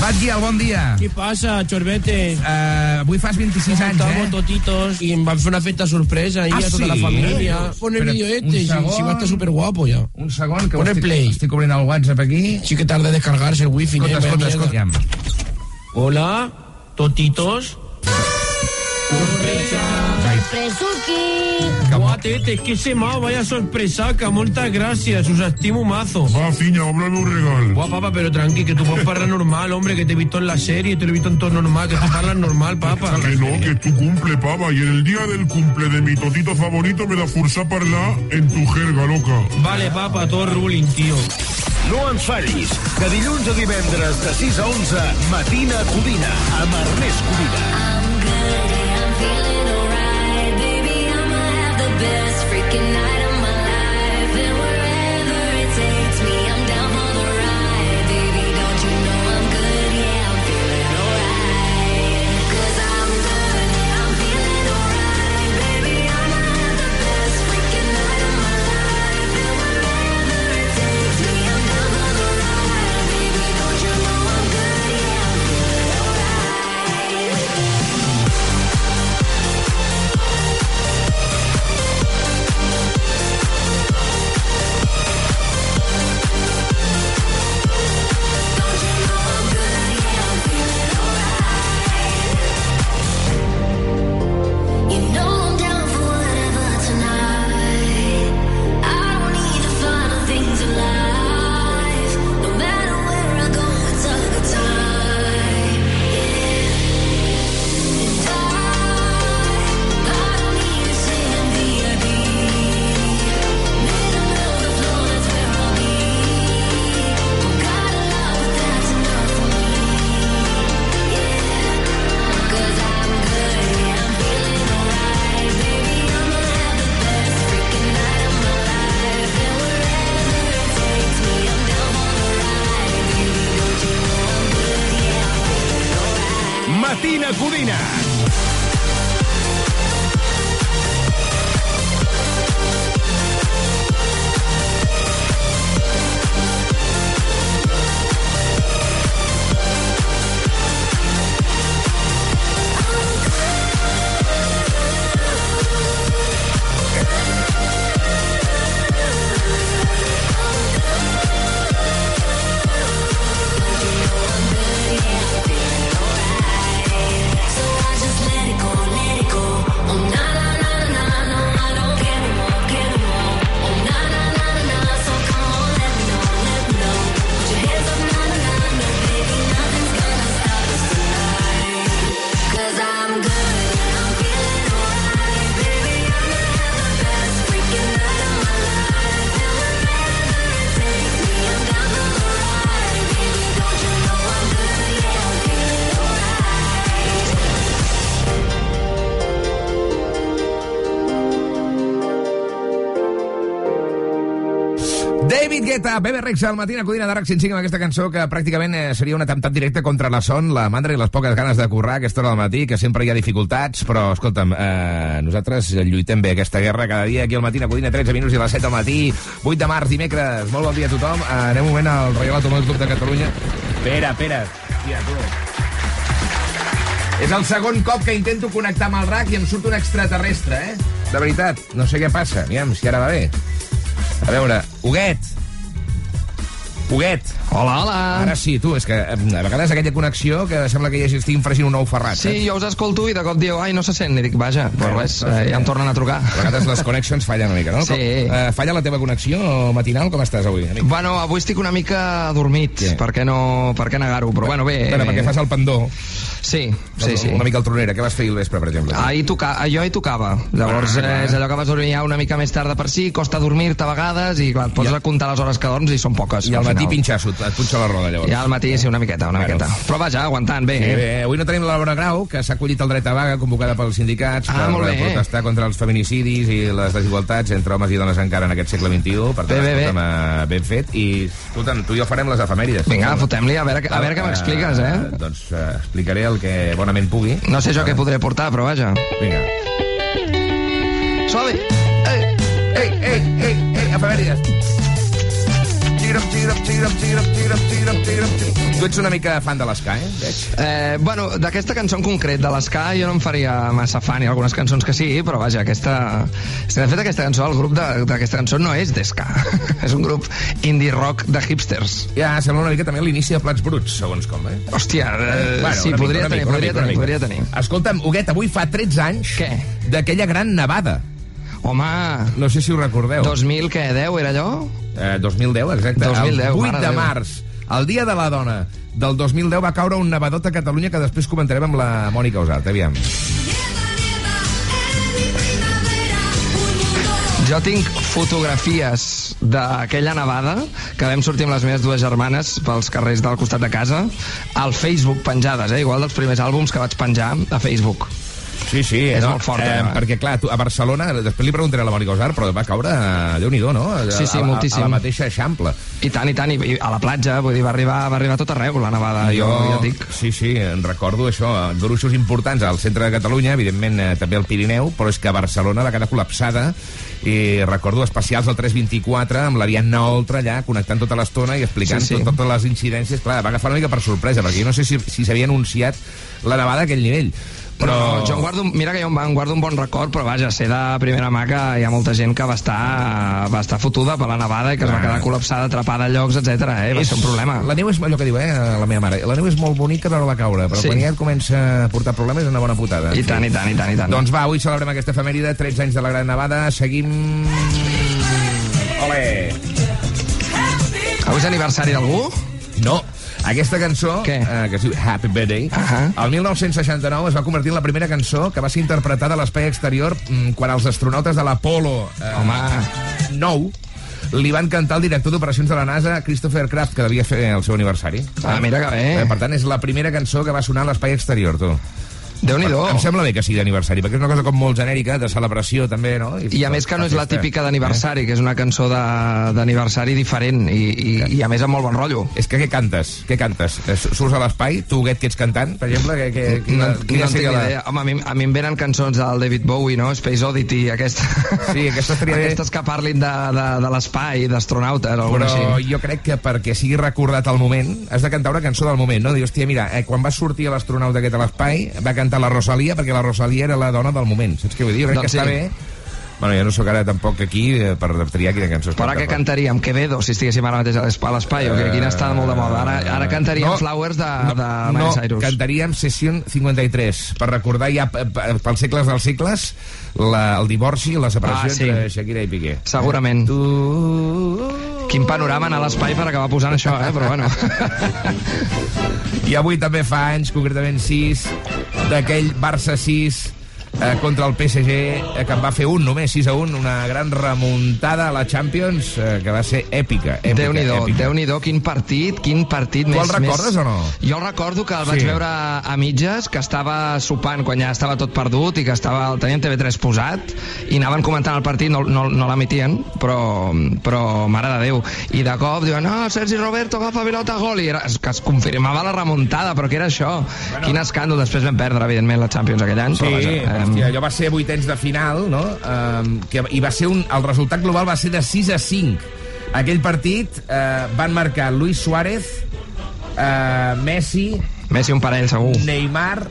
Batguial, bon dia. Què passa, Chorbete? Uh, avui fas 26 anys, eh? totitos y em van fer una festa sorpresa ahí Ah, a toda la sí? familia. Pon el Espera, vídeo este, si, segon. si va a estar súper guapo ya. Un segon, que ho Pon el estic, play. estic obrint el WhatsApp aquí. Sí que tarda en descargarse el wifi. Escolta, eh, escolta, escolta. Hola, totitos. Guatete, que se más, vaya sorpresaca, muchas gracias, os estimo mazo. Va, fiña, óbrame un regalo. Guau, papa, pero tranqui, que tú puedes parlar normal, hombre, que te he visto en la serie, te lo he visto en todo normal, que tú hablas normal, papa. Que no, que es tu cumple, papa. Y en el día del cumple de mi totito favorito me da força a parlar en tu jerga, loca. Vale, papa, todo ruling, tío. No ens fallis, que dilluns a divendres de 6 a 11, Matina Codina, amb Ernest Codina. Best freaking night of my life, Guetta, Bebe Rexha, al matí a Codina d'Arac 105 amb aquesta cançó que pràcticament eh, seria un atemptat directe contra la son, la mandra i les poques ganes de currar a aquesta hora del matí, que sempre hi ha dificultats, però, escolta'm, eh, nosaltres lluitem bé aquesta guerra cada dia aquí al matí a Codina, 13 minuts i a les 7 del matí, 8 de març, dimecres. Molt bon dia a tothom. Eh, anem un moment al Reial Automòbil Club de Catalunya. Espera, espera. Hòstia, tu. És el segon cop que intento connectar amb el RAC i em surt un extraterrestre, eh? De veritat, no sé què passa. Aviam, si ara va bé. A veure, Huguet. Huguet. Hola, hola. Ara sí, tu, és que eh, a vegades aquella connexió que sembla que hi estiguin fregint un ou ferrat. Sí, eh? jo us escolto i de cop diu, ai, no se sent. I dic, vaja, però res, eh, ja em tornen a trucar. A vegades les connexions fallen una mica, no? Sí. Com, eh, falla la teva connexió matinal? Com estàs avui, amic? Bueno, avui estic una mica adormit, per què, no, per què negar-ho? Però bueno, bé... Espera, perquè fas el pendó. Sí, sí, sí. Una mica el tronera. Què vas fer al vespre, per exemple? Ahir toca, jo hi tocava. Llavors Ah, eh, és allò que vas dormir ja una mica més tard de per si, costa dormir-te a vegades i clar, et poses a comptar les hores que dorms i són poques. I al matí final. pinxasso, et punxa la roda, llavors. I al matí sí, una miqueta, una Bueno. miqueta. Però vaja, aguantant, bé. Sí, eh? bé, avui no tenim la Laura Grau, que s'ha acollit el dret a vaga convocada pels sindicats Ah, per protestar contra els feminicidis i les desigualtats entre homes i dones encara en aquest segle XXI. Per tant, Bé, bé, bé. ben fet. I, escolta'm, tu i jo farem les efemèrides. Vinga, fotem-li, a veure, a veure què m'expliques, eh? Doncs eh, explicaré el que bonament pugui. No sé jo què podré portar, però vaja. Vinga. Suave. Ei, ei, ei, ei, efemèrides. Tira'm, tira'm, tira'm, tira'm, tira'm, tira'm, tira'm, tira'm. Tu ets una mica fan de l'Esca, eh? Veig. Eh, bueno, d'aquesta cançó en concret, de l'Ska, jo no em faria massa fan, i algunes cançons que sí, però vaja, aquesta... Que, de fet, aquesta cançó, el grup d'aquesta cançó no és d'Ska, és un grup indie rock de hipsters. Ja, sembla una mica també l'inici de Plats Bruts, segons com, eh? Hòstia, eh, sí, una podria una tenir, una podria una tenir, podria tenir. Escolta'm, Huguet, avui fa 13 anys Què? d'aquella gran nevada. Home, No sé si ho recordeu. 2000, què, 10 era allò? Eh, 2010, exacte. 2010, el 8 mare de març, el dia de la dona del 2010 va caure un nevadot a Catalunya que després comentarem amb la Mònica Usart. Aviam. Jo tinc fotografies d'aquella nevada que vam sortir amb les meves dues germanes pels carrers del costat de casa al Facebook penjades, eh? igual dels primers àlbums que vaig penjar a Facebook. Sí, sí. És molt fort, eh, eh? perquè, clar, tu, a Barcelona, després li preguntaré a la Mònica Usart, però va caure, eh, Déu-n'hi-do, no? A, Sí, sí, a, a, moltíssim. A la mateixa eixample. I tant, i tant, i, i a la platja, vull dir, va arribar, va arribar a tot arreu la nevada, jo, jo ja dic. Sí, sí, en recordo això, gruixos importants al centre de Catalunya, evidentment eh, també al Pirineu, però és que Barcelona va quedar col·lapsada i recordo especials del 324 amb l'Ariadna Oltra allà connectant tota l'estona i explicant Sí, sí. tot, totes les incidències. Clar, va agafar una mica per sorpresa, perquè jo no sé si si s'havia anunciat la nevada a aquell nivell. Però... Però... No, jo en guardo, mira que jo en guardo un bon record, però vaja, sé de primera mà que hi ha molta gent que va estar, va estar fotuda per la nevada i que es va quedar col·lapsada, atrapa a llocs, etc. Eh? Va ser un problema. La neu és allò que diu, eh, la meva mare. La neu és molt bonica veure-la caure, però Sí. quan ja et comença a portar problemes és una bona putada. I tant, i tant, i tant, i tant. Doncs va, avui celebrem aquesta efemèride, 13 anys de la Gran Nevada, seguim... Ole! Avui és aniversari d'algú? No, aquesta cançó, Què? eh, que es diu Happy Birthday, Ahà. el 1969 es va convertir en la primera cançó que va ser interpretada a l'espai exterior mm, quan els astronautes de l'Apolo eh, Home. 9 li van cantar el director d'operacions de la NASA, Christopher Kraft, que devia fer el seu aniversari. Ah, mira que bé. Eh, per tant, és la primera cançó que va sonar a l'espai exterior, tu. Déu-n'hi-do. Em sembla bé que sigui d'aniversari, perquè és una cosa com molt genèrica, de celebració també, no? I a més que no és la típica d'aniversari, que és una cançó d'aniversari diferent i, i, i a més amb molt bon rotllo. És que què cantes? Què cantes? Eh, Surts a l'espai? Tu, Huguet, que ets cantant, per exemple? Que, que, No, quina, no en tinc la- idea. Home, a mi, a mi em venen cançons del David Bowie, no? Space Oddity, aquesta... Sí, aquesta estaria bé. Aquestes que parlin de, de, de l'espai, d'astronautes, alguna Però així. jo crec que perquè sigui recordat al moment, has de cantar una cançó del moment, no? Dius, hòstia, mira, eh, quan va sortir l'astronauta aquest a l'espai, va cantar la Rosalia, perquè la Rosalia era la dona del moment, saps què vull dir? Jo crec Doncs que està sí. bé. Bueno, jo no sóc ara tampoc aquí eh, per triar quina cançó es Però ara canta, què cantaríem? Quevedo, si estiguéssim ara mateix a l'esp- a l'espai, o que quina està molt de moda? Ara, ara cantaríem Flowers de, de Miley no, Cyrus. cantaríem Session 53 per recordar ja p- pels segles dels segles la, el divorci i la separació Ah, sí. entre Shakira i Piqué. Segurament. Tu... Quin panorama anar a l'espai per acabar posant això, eh? Però bueno. I avui també fa anys, concretament 6, d'aquell Barça 6 eh, contra el PSG, eh, que en va fer un, només 6 a 1, una gran remuntada a la Champions, eh, que va ser èpica. èpica Déu-n'hi-do, èpica. déu-n'hi-do, quin partit, quin partit Tu més... el recordes més... o no? Jo el recordo que el vaig Sí. veure a mitges, que estava sopant quan ja estava tot perdut i que estava, el tenien TV3 posat i anaven comentant el partit, no, no, no l'emitien, però, però mare de Déu. I de cop diuen, no, Sergi Roberto agafa pilota gol, i era, es, que es confirmava la remuntada, però què era això? Bueno. Quin escàndol, després vam perdre, evidentment, la Champions aquell any, Sí, però vaja, hòstia, allò va ser vuitens de final, no? Um, que, I va ser un... El resultat global va ser de 6 a 5. Aquell partit eh, van marcar Luis Suárez, eh, Messi, Messi un parell, segur. Neymar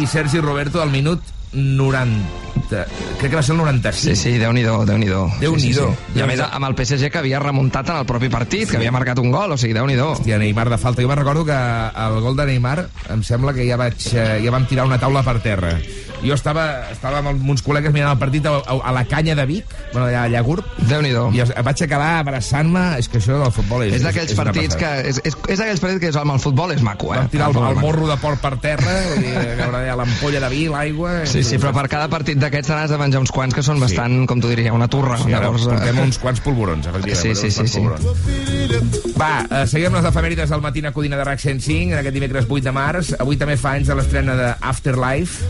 i Sergi Roberto al minut 90. Crec que va ser el 95. Sí, sí, Déu-n'hi-do, Déu-n'hi-do. Déu-n'hi-do. Sí, sí, sí. I a més amb el PSG que havia remuntat en el propi partit, que havia marcat un gol, o sigui, Déu-n'hi-do. Hòstia, Neymar de falta. Jo me'n recordo que el gol de Neymar em sembla que ja vaig eh, ja vam tirar una taula per terra. Jo estava, estava amb uns col·legues mirant el partit a, a, a la canya de Vic, bueno, allà a Llagurt, Déu-n'hi-do. i es- vaig acabar abraçant-me. És que això del futbol és... És d'aquells partits que... És, és, és d'aquells partits que és, home, el futbol és maco, eh? Vam tirar el, el maco. morro de porc per terra, l'ampolla de vi, l'aigua... Sí, sí, però per cada partit d'aquests n'has de menjar uns quants que són bastant, com tu diria, una turra. Sí, ara Llavors, eh, portem uns quants polvorons, efectivament. Sí, sí, sí, sí. Va, eh, seguim les efemèrides del Matina Codina de RAC 105, en aquest dimecres 8 de març. Avui també fa anys de l'estrena de Afterlife,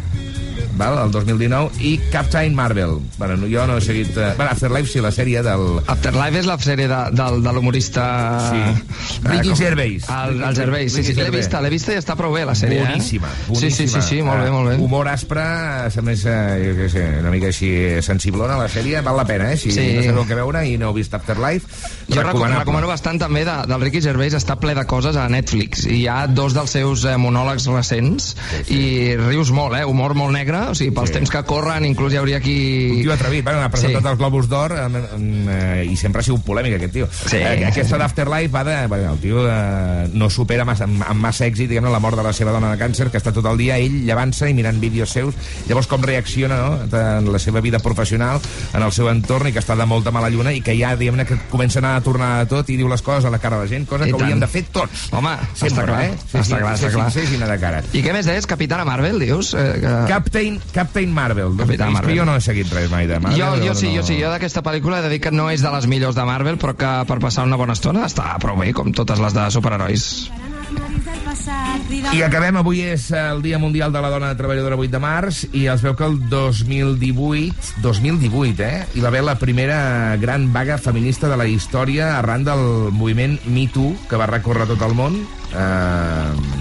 val? el 2019, i Captain Marvel. Bueno, no- jo no he seguit... Eh, bueno, Afterlife sí, la sèrie del... Afterlife és la sèrie de, del, de l'humorista... Sí. eh, Ricky Gervais. El, el Gervais, sí, sí, l'he vista, l'he vista i està prou bé, la sèrie, boníssima, eh? boníssima. Sí, sí, sí, sí, molt bé, molt bé. Humor aspre, a més, eh, jo què sé, una mica així sensiblona, la sèrie, val la pena, eh? Si Sí. no sabeu què veure i no heu vist Afterlife, Jo recomano, recomano bastant també de, del Ricky Gervais, està ple de coses a Netflix. I hi ha dos dels seus monòlegs recents i rius molt, eh? Humor molt negre, o sigui, pels Sí. temps que corren, inclús hi hauria qui... Un tio atrevit, bueno, ha presentat Sí. els Globus d'Or eh, i sempre ha sigut polèmic aquest tio. Sí. Eh, aquesta d'Afterlife va de... Bueno, el tio eh, no supera massa, amb, massa èxit diguem la mort de la seva dona de càncer, que està tot el dia ell llevant-se i mirant vídeos seus. Llavors com reacciona no? en la seva vida professional, en el seu entorn i que està de molta mala lluna i que ja diguem-ne que comença a anar a tornar a tot i diu les coses a la cara de la gent, cosa I que tant. hauríem de fer tots. Home, Sempre, està clar, eh? Ser, està clar, està clar. Ser sincers i anar de cara. I què més deies? Capitana Marvel, dius? Eh, que... Captain, Captain Marvel. Que Marvel. Jo no he seguit res mai de Marvel. jo, jo sí, no... jo sí, jo d'aquesta pel·lícula he de dir que no és de les millors de Marvel, però que per passar una bona estona està prou bé, com totes les de superherois. I acabem, avui és el Dia Mundial de la Dona Treballadora 8 de març i es veu que el 2018, 2018, eh, hi va haver la primera gran vaga feminista de la història arran del moviment Me Too, que va recórrer tot el món. Eh,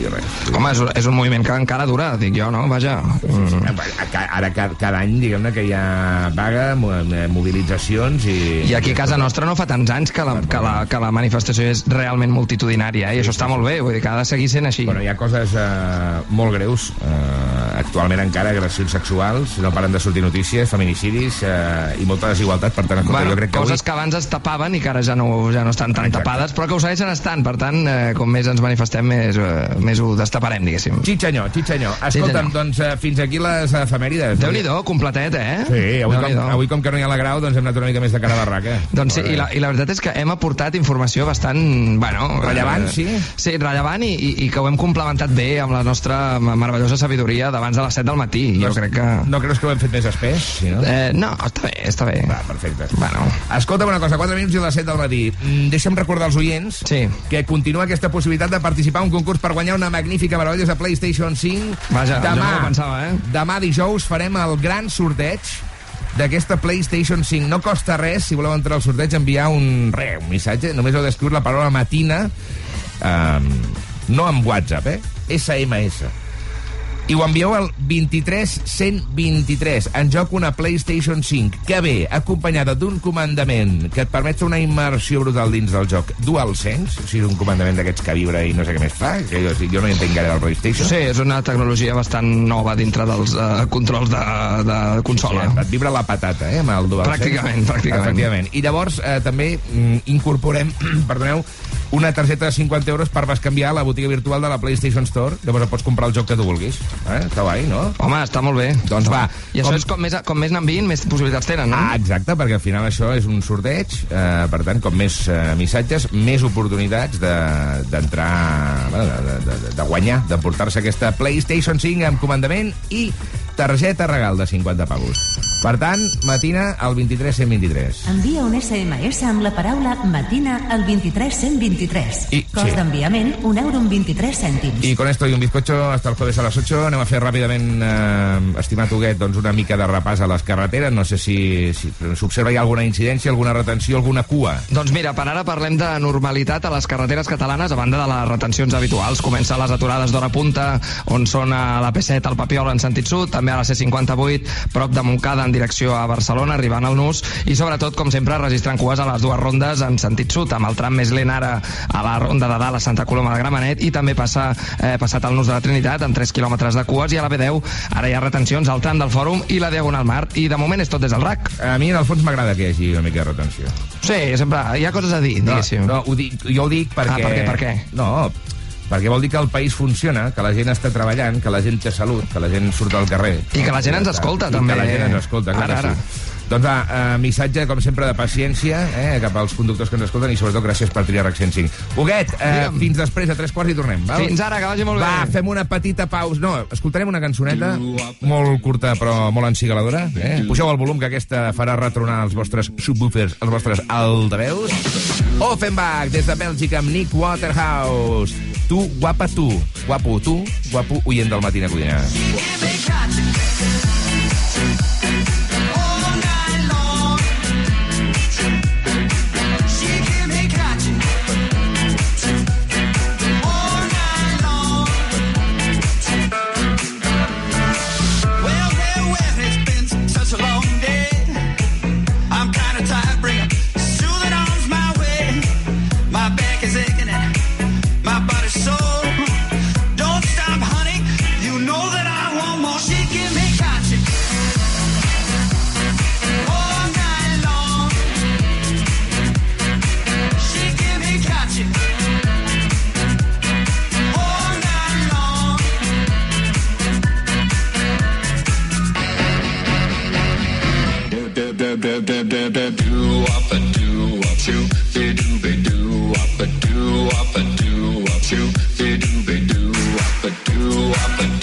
i res. Home, és, és un moviment que encara dura, dic jo, no? Vaja. Mm. A- ca- Ara cada, cada any, diguem-ne, que hi ha vaga, eh, mobilitzacions i... I aquí a casa nostra no fa tants anys que la, que la, que la manifestació és realment multitudinària, eh? i això està molt bé, vull dir que ha de seguir sent així. Bueno, hi ha coses eh, molt greus. Eh, actualment encara agressions sexuals, no paren de sortir notícies, feminicidis eh, i molta desigualtat. Per tant, escolta, Bueno, jo crec que coses avui... que abans es tapaven i que ara ja no, ja no estan tan tapades, però que ho segueixen estant. Per tant, eh, com més ens manifestem, més, eh, més ho destaparem, diguéssim. Xitxanyó, xitxanyó. Escolta'm, Xitxanyó. doncs eh, fins aquí les efemèrides. Déu-n'hi-do, completet, eh? Sí, avui com, avui com que no hi ha la grau, doncs hem anat una mica més de cara a barraca. Doncs sí, i la, i la veritat és que hem aportat informació bastant, bueno... Rellevant, eh, sí? Sí, rellevant i, i, i que ho hem complementat bé amb la nostra meravellosa sabidoria d'abans de les 7 del matí. Jo crec que... No creus que ho hem fet més espès? Sí, no? Eh, no, està bé, està bé. Va, perfecte. Bueno. Escolta una cosa, 4 minuts i les 7 del matí. Mm, Deixa'm recordar als oients sí. que continua aquesta possibilitat de participar en un concurs per guanyar una magnífica meravellosa PlayStation 5. Vaja, jo demà, no ho pensava, eh? Demà dijous farem el gran sorteig d'aquesta PlayStation 5. No costa res, si voleu entrar al sorteig, enviar un, re, un missatge. Només heu d'escriure la paraula matina, um, no amb WhatsApp, eh? SMS. I ho envieu al 23123. En joc una PlayStation 5 que ve acompanyada d'un comandament que et permet fer una immersió brutal dins del joc DualSense, o sigui, un comandament d'aquests que vibra i no sé què més fa, que jo, jo no hi entenc gaire del PlayStation. Sí, és una tecnologia bastant nova dintre dels uh, controls de, de consola. Sí, et vibra la patata, eh, amb el DualSense. Pràcticament, pràcticament. Efectivament. I llavors eh, també mm, incorporem, perdoneu, una targeta de 50 euros per bescanviar a la botiga virtual de la PlayStation Store. Llavors pots comprar el joc que tu vulguis. Eh? Està guai, no? Home, està molt bé. Doncs va. I això és com més, com més n'enviïn, més possibilitats tenen, no? Ah, exacte, perquè al final això és un sorteig, eh, per tant, com més eh, missatges, més oportunitats de- d'entrar, de, bueno, de, de, de, de guanyar, d'emportar-se aquesta PlayStation 5 amb comandament i targeta regal de 50 pavos. Per tant, matina al 23 123. Envia un SMS amb la paraula matina al 23123. I- Cost sí. d'enviament, un euro amb 23 cèntims. Y con esto y un bizcocho hasta el jueves a las 8 anem a fer ràpidament, eh, estimat Huguet, doncs una mica de repàs a les carreteres. No sé si si s'observa hi ha alguna incidència, alguna retenció, alguna cua. Doncs mira, per ara parlem de normalitat a les carreteres catalanes a banda de les retencions habituals. Comença les aturades d'hora punta, on són a la P7 al Papiol en sentit sud, també a la C58, prop de Montcada en direcció a Barcelona, arribant al Nus, i sobretot, com sempre, registrant cues a les dues rondes en sentit sud, amb el tram més lent ara a la ronda de dalt a Santa Coloma de Gramenet, i també passa, eh, passat al Nus de la Trinitat, amb 3 quilòmetres de cues, i a la B10 ara hi ha retencions al tram del Fòrum i la Diagonal Mar, i de moment és tot des del RAC. A mi, en el fons, m'agrada que hi hagi una mica de retenció. Sí, sempre hi ha coses a dir, No, diguéssim. no ho dic, jo ho dic perquè... Ah, per què, per què? No, perquè vol dir que el país funciona, que la gent està treballant, que la gent té salut, que la gent surt al carrer. I que la gent ens escolta, I també. que la gent ens escolta, clar Ara, que ara. sí. Doncs va, eh, missatge, com sempre, de paciència eh, cap als conductors que ens escolten i sobretot gràcies per triar RAC 105. Huguet, eh, Digue'm. fins després, a tres quarts i tornem. Val? Fins ara, que vagi molt bé. Va, fem una petita pausa. No, escoltarem una cançoneta molt curta però molt encigaladora. Eh? Pugeu el volum, que aquesta farà retronar els vostres subwoofers, els vostres altaveus. Offenbach, des de Bèlgica, amb Nick Waterhouse. Tu, guapa tu. Guapo tu, guapo oient del Matina Codina. Every up and